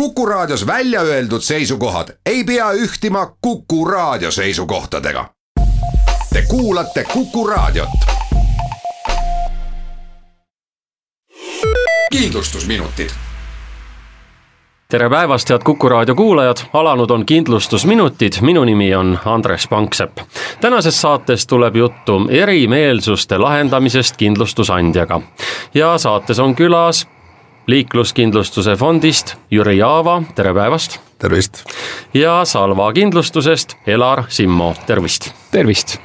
Kuku Raadios välja öeldud seisukohad ei pea ühtima Kuku Raadio seisukohtadega. Te kuulate Kuku Raadiot. kindlustusminutid tere päevast, head Kuku raadio kuulajad, alanud on kindlustusminutid, minu nimi on Andres Panksepp. tänases saates tuleb juttu erimeelsuste lahendamisest kindlustusandjaga ja saates on külas liikluskindlustuse fondist Jüri Jaava, tere päevast. tervist. ja Salva kindlustusest Elar Simmo, tervist. tervist.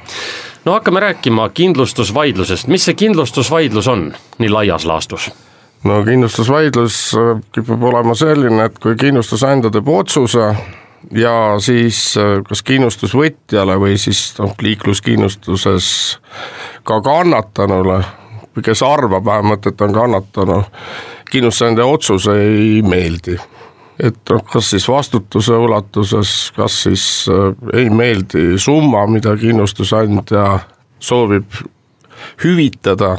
no hakkame rääkima kindlustusvaidlusest, mis see kindlustusvaidlus on nii laias laastus? no kindlustusvaidlus äh, kipub olema selline, et kui kindlustusandja teeb otsuse ja siis äh, kas kindlustusvõtjale või siis noh, liikluskindlustuses ka kannatanule või kes arvab vähemalt, et on kannatanu, kindlustusandja otsus ei meeldi. et noh, kas siis vastutuse ulatuses, kas siis äh, ei meeldi summa, mida kindlustusandja soovib hüvitada,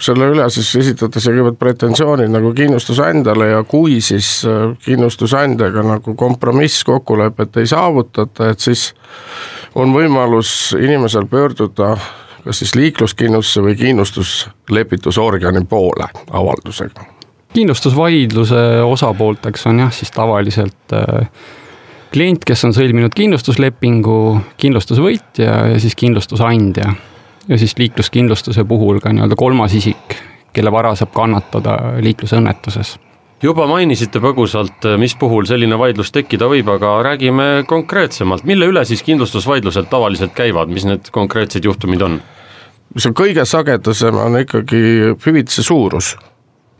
selle üle siis esitatakse kõigepealt pretensioonid nagu kindlustusandjale ja kui siis äh, kindlustusandjaga nagu kompromisskokkulepet ei saavutata, et siis on võimalus inimesel pöörduda kas siis liikluskindlustuse või kindlustuslepitusorgani poole avaldusega kindlustusvaidluse osapoolteks on jah, siis tavaliselt äh, klient, kes on sõlminud kindlustuslepingu, kindlustusvõitja ja siis kindlustusandja. ja siis liikluskindlustuse puhul ka nii-öelda kolmas isik, kelle vara saab kannatada liiklusõnnetuses juba mainisite põgusalt, mis puhul selline vaidlus tekkida võib, aga räägime konkreetsemalt, mille üle siis kindlustusvaidlused tavaliselt käivad, mis need konkreetsed juhtumid on? mis on kõige sagedasem, on ikkagi hüvitise suurus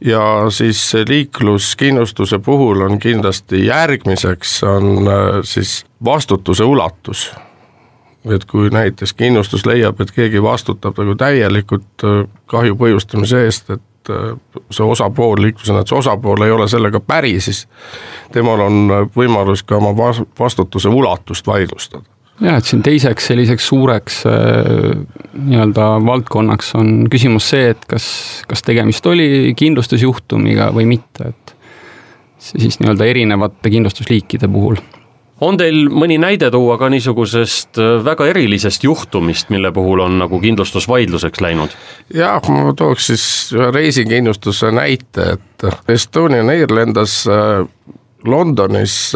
ja siis liikluskindlustuse puhul on kindlasti järgmiseks, on äh, siis vastutuse ulatus. et kui näiteks kindlustus leiab, et keegi vastutab nagu täielikult äh, kahju põhjustamise eest, et äh, see osapool, liiklusõnnetuse osapool ei ole sellega päri, siis temal on võimalus ka oma vastutuse ulatust vaidlustada. Jah, et siin teiseks selliseks suureks äh, nii-öelda valdkonnaks on küsimus see, et kas, kas tegemist oli kindlustusjuhtumiga või mitte, et siis nii-öelda erinevate kindlustusliikide puhul on teil mõni näide tuua ka niisugusest äh, väga erilisest juhtumist, mille puhul on nagu kindlustusvaidluseks läinud? jah, ma tooks siis ühe reisikindlustuse näite, et Estonian Air lendas äh, Londonis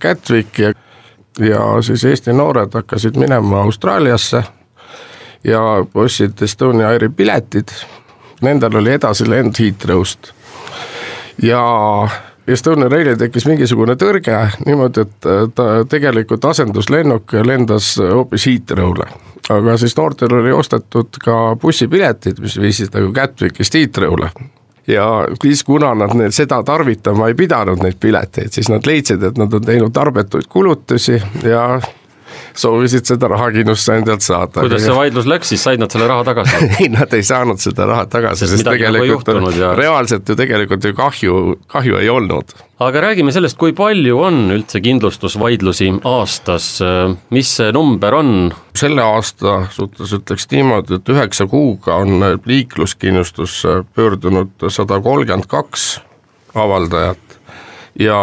Gatwicki ja siis Eesti noored hakkasid minema Austraaliasse ja ostsid Estonia Airi piletid, nendel oli edasilend Heathrow'st ja Estonia Railil tekkis mingisugune tõrge niimoodi, et ta tegelikult asenduslennuk lendas hoopis Heathrow'le. aga siis noortel oli ostetud ka bussipiletid, mis viisid nagu Gatwickist Heathrow'le ja siis, kuna nad need, seda tarvitama ei pidanud, neid pileteid, siis nad leidsid, et nad on teinud tarbetuid kulutusi ja soovisid seda raha kindlustusandjalt saada. kuidas see vaidlus läks, siis said nad selle raha tagasi ei, nad ei saanud seda raha tagasi, sest nagu tegelikult nagu ja... reaalselt ju tegelikult ju kahju, kahju ei olnud. aga räägime sellest, kui palju on üldse kindlustusvaidlusi aastas, mis see number on? selle aasta suhtes ütleks niimoodi, et üheksa kuuga on liikluskindlustusse pöördunud sada kolmkümmend kaks avaldajat ja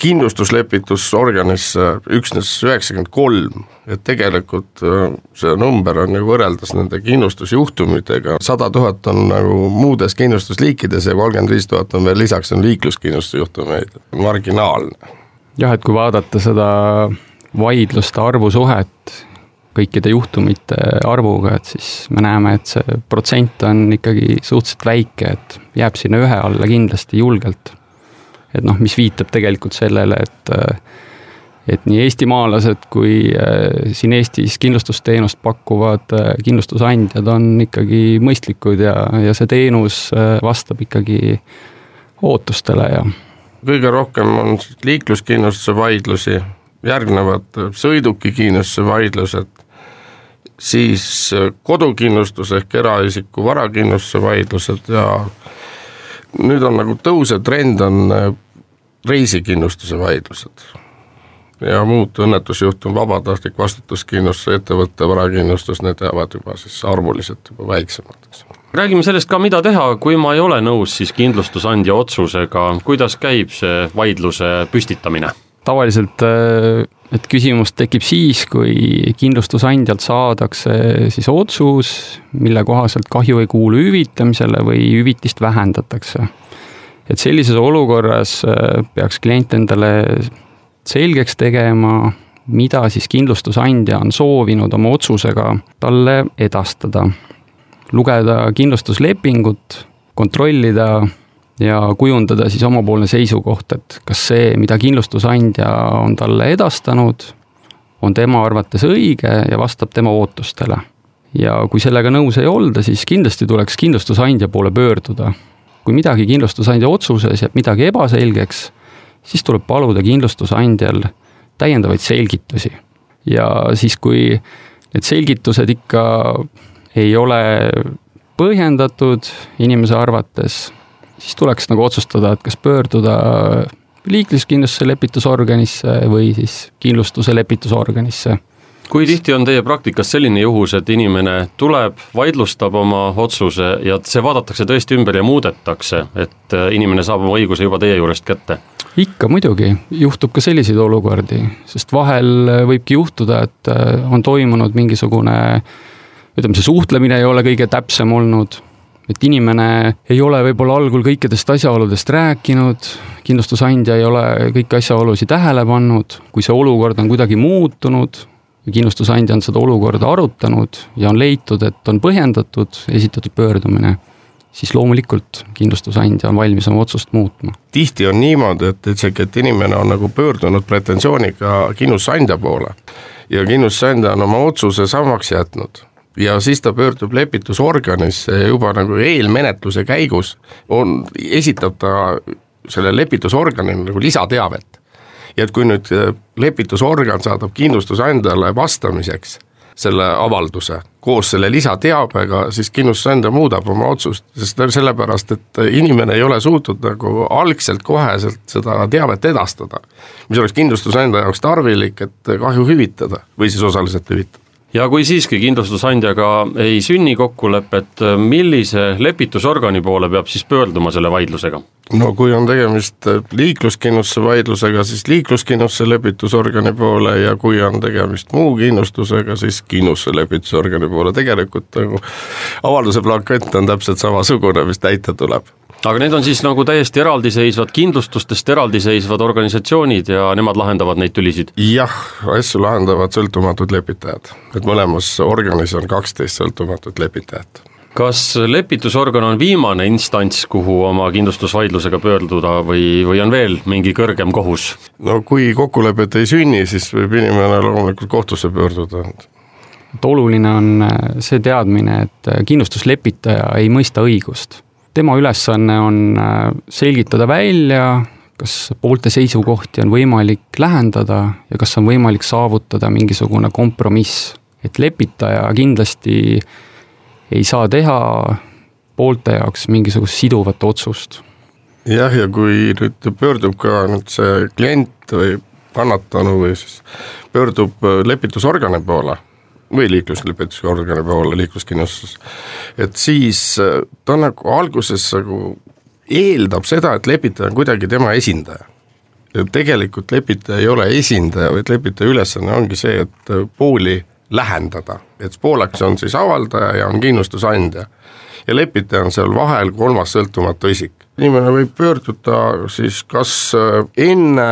kindlustuslepitusorganisse üksnes üheksakümmend kolm, et tegelikult äh, see number on ju võrreldes nende kindlustusjuhtumitega, sada tuhat on nagu muudes kindlustusliikides ja kolmkümmend viis tuhat on veel lisaks, on liikluskindlustusjuhtumeid, marginaalne. jah, et kui vaadata seda vaidluste arvu suhet kõikide juhtumite arvuga, et siis me näeme, et see protsent on ikkagi suhteliselt väike, et jääb sinna ühe alla kindlasti julgelt et noh, mis viitab tegelikult sellele, et et nii eestimaalased kui äh, siin Eestis kindlustusteenust pakkuvad äh, kindlustusandjad on ikkagi mõistlikud ja, ja see teenus äh, vastab ikkagi ootustele ja. kõige rohkem on liikluskindlustuse vaidlusi, järgnevad sõidukikindlustuse vaidlused, siis kodukindlustus ehk eraisiku varakindlustuse vaidlused ja nüüd on nagu tõusev trend on reisikindlustuse vaidlused ja muud õnnetusjuhtum, vabatahtlik vastutuskindlustus, ettevõtte varakindlustus, need jäävad juba siis arvuliselt juba väiksemaks räägime sellest ka, mida teha, kui ma ei ole nõus siis kindlustusandja otsusega, kuidas käib see vaidluse püstitamine? tavaliselt et küsimus tekib siis, kui kindlustusandjalt saadakse siis otsus, mille kohaselt kahju ei kuulu hüvitamisele või hüvitist vähendatakse. Et sellises olukorras peaks klient endale selgeks tegema, mida siis kindlustusandja on soovinud oma otsusega talle edastada. lugeda kindlustuslepingut, kontrollida ja kujundada siis omapoolne seisukoht, et kas see, mida kindlustusandja on talle edastanud, on tema arvates õige ja vastab tema ootustele. ja kui sellega nõus ei olda, siis kindlasti tuleks kindlustusandja poole pöörduda. Kui midagi kindlustusandja otsuses jääb midagi ebaselgeks, siis tuleb paluda kindlustusandjal täiendavaid selgitusi. ja siis, kui need selgitused ikka ei ole põhjendatud inimese arvates, siis tuleks nagu otsustada, et kas pöörduda liikluskindlustuse lepitusorganisse või siis kindlustuse lepitusorganisse kui tihti on teie praktikas selline juhus, et inimene tuleb, vaidlustab oma otsuse ja see vaadatakse tõesti ümber ja muudetakse, et inimene saab oma õiguse juba teie juurest kätte? ikka muidugi, juhtub ka selliseid olukordi, sest vahel äh, võibki juhtuda, et äh, on toimunud mingisugune ütleme, see suhtlemine ei ole kõige täpsem olnud, et inimene ei ole võib-olla algul kõikidest asjaoludest rääkinud, kindlustusandja ei ole kõiki asjaolusid tähele pannud, kui see olukord on kuidagi muutunud, kindlustusandja on seda olukorda arutanud ja on leitud, et on põhjendatud esitatud pöördumine siis loomulikult kindlustusandja on valmis oma otsust muutma. tihti on niimoodi, et isegi, et inimene on nagu pöördunud pretensiooniga kindlustusandja poole ja kindlustusandja on oma otsuse samaks jätnud ja siis ta pöördub lepitusorganisse juba nagu eelmenetluse käigus on, esitab ta selle lepitusorganile nagu lisateavet. Ja et kui nüüd lepitusorgan saadab kindlustusandjale vastamiseks selle avalduse koos selle lisateabega, siis kindlustusandja muudab oma otsust, sest sellepärast, et inimene ei ole suutnud nagu algselt koheselt seda teavet edastada. mis oleks kindlustusandja jaoks tarvilik, et kahju hüvitada või siis osaliselt hüvitada ja kui siiski kindlustusandjaga ei sünni kokkulepet, millise lepitusorgani poole peab siis pöörduma selle vaidlusega? no kui on tegemist liikluskindlustuse vaidlusega, siis liikluskindlustuse lepitusorgani poole ja kui on tegemist muu kindlustusega, siis kindlustuse lepitusorgani poole, tegelikult nagu avalduse blankett on täpselt samasugune, mis täita tuleb aga need on siis nagu täiesti eraldiseisvad kindlustustest eraldiseisvad organisatsioonid ja nemad lahendavad neid tülisid? jah, asju lahendavad sõltumatud lepitajad, et mõlemas organis on kaksteist sõltumatut lepitajat kas lepitusorgan on viimane instants, kuhu oma kindlustusvaidlusega pöörduda või, või on veel mingi kõrgem kohus? no kui kokkulepet ei sünni, siis võib inimene loomulikult kohtusse pöörduda. et oluline on äh, see teadmine, et äh, kindlustuslepitaja ei mõista õigust tema ülesanne on äh, selgitada välja, kas poolte seisukohti on võimalik lähendada ja kas on võimalik saavutada mingisugune kompromiss. et lepitaja kindlasti ei saa teha poolte jaoks mingisugust siduvat otsust. jah, ja kui nüüd pöördub ka nüüd see klient või kannatanu või siis pöördub lepitusorgani poole või liikluslepitusorgani poole liikluskindlustuses. et siis äh, ta nagu alguses nagu eeldab seda, et lepitaja on kuidagi tema esindaja. ja tegelikult lepitaja ei ole esindaja, vaid lepitaja ülesanne ongi see, et äh, pooli lähendada, et pooleks on siis avaldaja ja on kindlustusandja. ja lepitaja on seal vahel kolmas sõltumatu isik. inimene võib pöörduda siis kas äh, enne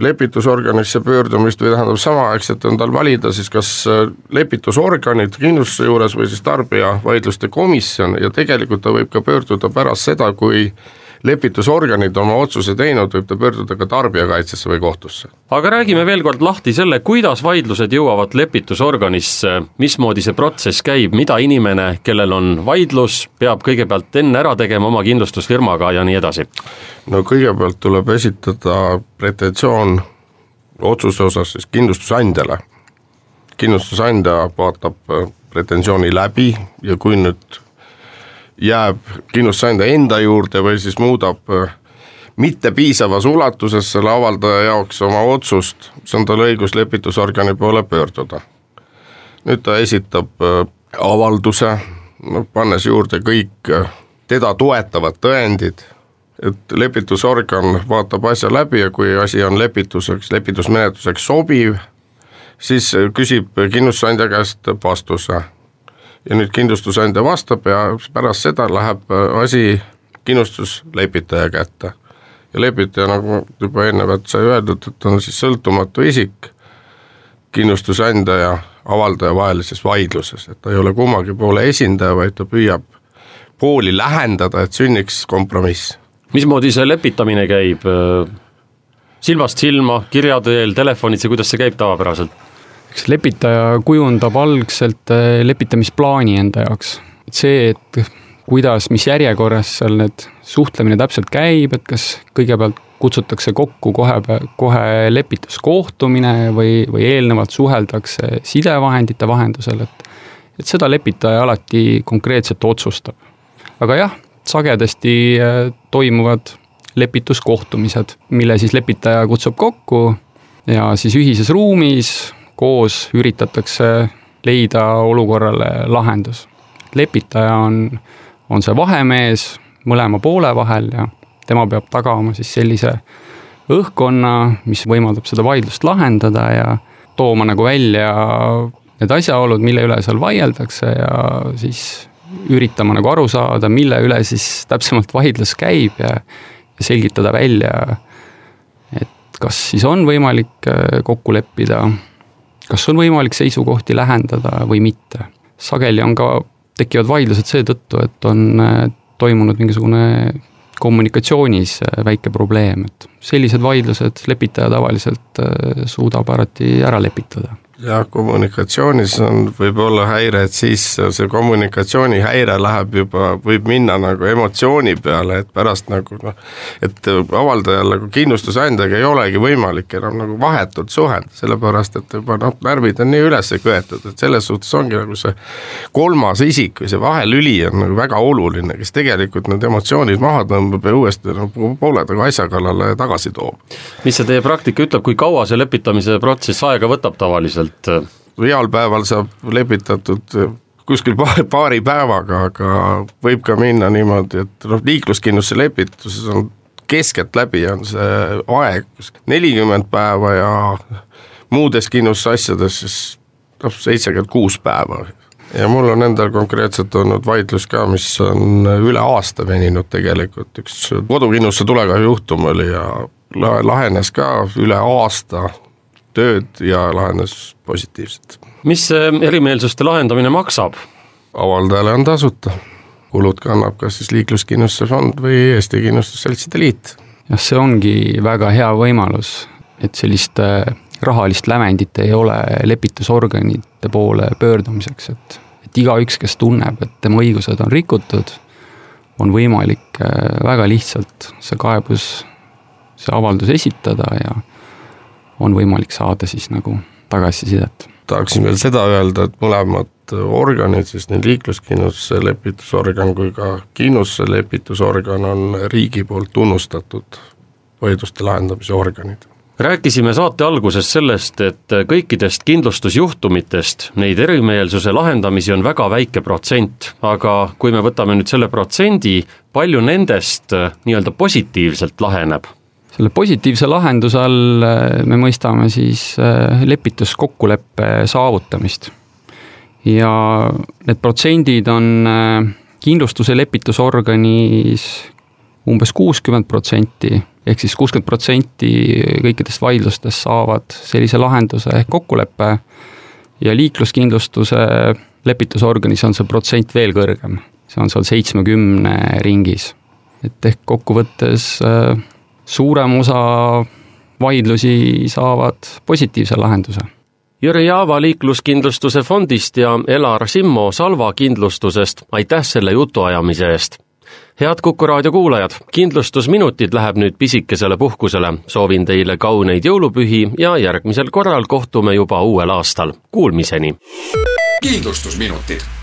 lepitusorganisse pöördumist või tähendab samaaegselt on tal valida siis kas äh, lepitusorganid kindlustuse juures või siis tarbijavaidluste komisjon ja tegelikult ta võib ka pöörduda pärast seda, kui lepitusorganid oma otsuse teinud, võib ta pöörduda ka tarbijakaitsesse või kohtusse. aga räägime veel kord lahti selle, kuidas vaidlused jõuavad lepitusorganisse, mismoodi see protsess käib, mida inimene, kellel on vaidlus, peab kõigepealt enne ära tegema oma kindlustusfirmaga ja nii edasi? no kõigepealt tuleb esitada pretensioon otsuse osas siis kindlustusandjale. kindlustusandja vaatab pretensiooni läbi ja kui nüüd jääb kindlustusandja enda juurde või siis muudab äh, mitte piisavas ulatuses selle avaldaja jaoks oma otsust, siis on tal õigus lepitusorgani poole pöörduda. nüüd ta esitab äh, avalduse, noh, pannes juurde kõik teda toetavad tõendid, et lepitusorgan vaatab asja läbi ja kui asi on lepituseks, lepitusmenetluseks sobiv, siis küsib kindlustusandja käest vastuse. Ja nüüd kindlustusandja vastab ja pärast seda läheb asi kindlustuslepitaja kätte. ja lepitaja, nagu juba eelnevalt sai öeldud, et on siis sõltumatu isik kindlustusandja ja avaldaja vahelises vaidluses, et ta ei ole kummagi poole esindaja, vaid ta püüab pooli lähendada, et sünniks kompromiss. mismoodi see lepitamine käib? silmast silma, kirja teel, telefonitsi, kuidas see käib tavapäraselt? Eks lepitaja kujundab algselt äh, lepitamisplaani enda jaoks, et see, et kuidas, mis järjekorras seal need suhtlemine täpselt käib, et kas kõigepealt kutsutakse kokku kohe, kohe lepituskohtumine või, või eelnevalt suheldakse sidevahendite vahendusel, et et seda lepitaja alati konkreetselt otsustab. Aga jah, sagedasti äh, toimuvad lepituskohtumised, mille siis lepitaja kutsub kokku ja siis ühises ruumis koos üritatakse leida olukorrale lahendus. lepitaja on, on see vahemees mõlema poole vahel ja tema peab tagama siis sellise õhkkonna, mis võimaldab seda vaidlust lahendada ja tooma nagu välja need asjaolud, mille üle seal vaieldakse ja siis üritama nagu aru saada, mille üle siis täpsemalt vaidlus käib ja, ja selgitada välja, et kas siis on võimalik äh, kokku leppida, kas on võimalik seisukohti lähendada või mitte. sageli on ka, tekivad vaidlused seetõttu, et on äh, toimunud mingisugune kommunikatsioonis äh, väike probleem, et sellised vaidlused lepitaja tavaliselt suudab alati ära lepitada jah, kommunikatsioonis on, võib olla häire, et siis see kommunikatsioonihäire läheb juba, võib minna nagu emotsiooni peale, et pärast nagu noh, et avaldajal nagu kindlustusandjaga ei olegi võimalik enam nagu vahetult suhelda, sellepärast et juba noh, närvid on nii üles köetud, et selles suhtes ongi nagu see kolmas isik või see vahelüli on nagu väga oluline, kes tegelikult need emotsioonid maha tõmbab ja uuesti nagu poole taga asja kallale tagasi toob. mis see teie praktika ütleb, kui kaua see lepitamise protsess aega võtab tavaliselt? Et äh, heal päeval saab lepitatud kuskil paari päevaga, aga võib ka minna niimoodi, et noh, liikluskindlustuse lepituses on keskeltläbi on see aeg nelikümmend päeva ja muudes kindlustusasjades siis noh, seitsekümmend kuus päeva. ja mul on endal konkreetselt olnud vaidlus ka, mis on üle aasta veninud tegelikult, üks kodukindlustuse tulekahju juhtum oli ja lahenes ka üle aasta tööd ja lahenes positiivselt. mis see erimeelsuste lahendamine maksab? avaldajale on tasuta, kulud kannab kas siis Liikluskindlustuse Fond või Eesti Kindlustusseltside Liit. jah, see ongi väga hea võimalus, et sellist äh, rahalist lävendit ei ole lepitusorganite poole pöördumiseks, et, et igaüks, kes tunneb, et tema õigused on rikutud, on võimalik äh, väga lihtsalt see kaebus, see avaldus esitada ja on võimalik saada siis nagu tagasisidet. tahaksin veel seda öelda, et mõlemad organid, siis nii liikluskindlustuse lepitusorgan kui ka kindlustuse lepitusorgan on riigi poolt tunnustatud vaidluste lahendamise organid rääkisime saate alguses sellest, et kõikidest kindlustusjuhtumitest neid erimeelsuse lahendamisi on väga väike protsent, aga kui me võtame nüüd selle protsendi, palju nendest nii-öelda positiivselt laheneb selle positiivse lahenduse all äh, me mõistame siis äh, lepituskokkuleppe saavutamist. ja need protsendid on äh, kindlustuse lepitusorganis umbes kuuskümmend protsenti, ehk siis kuuskümmend protsenti kõikidest vaidlustest saavad sellise lahenduse ehk kokkuleppe ja liikluskindlustuse lepitusorganis on see protsent veel kõrgem, see on seal seitsmekümne ringis. et ehk kokkuvõttes suurem osa vaidlusi saavad positiivse lahenduse. Jüri Jaava Liikluskindlustuse fondist ja Elar Simmo Salva kindlustusest, aitäh selle jutuajamise eest! head Kuku raadio kuulajad, kindlustusminutid läheb nüüd pisikesele puhkusele, soovin teile kauneid jõulupühi ja järgmisel korral kohtume juba uuel aastal, kuulmiseni! kindlustusminutid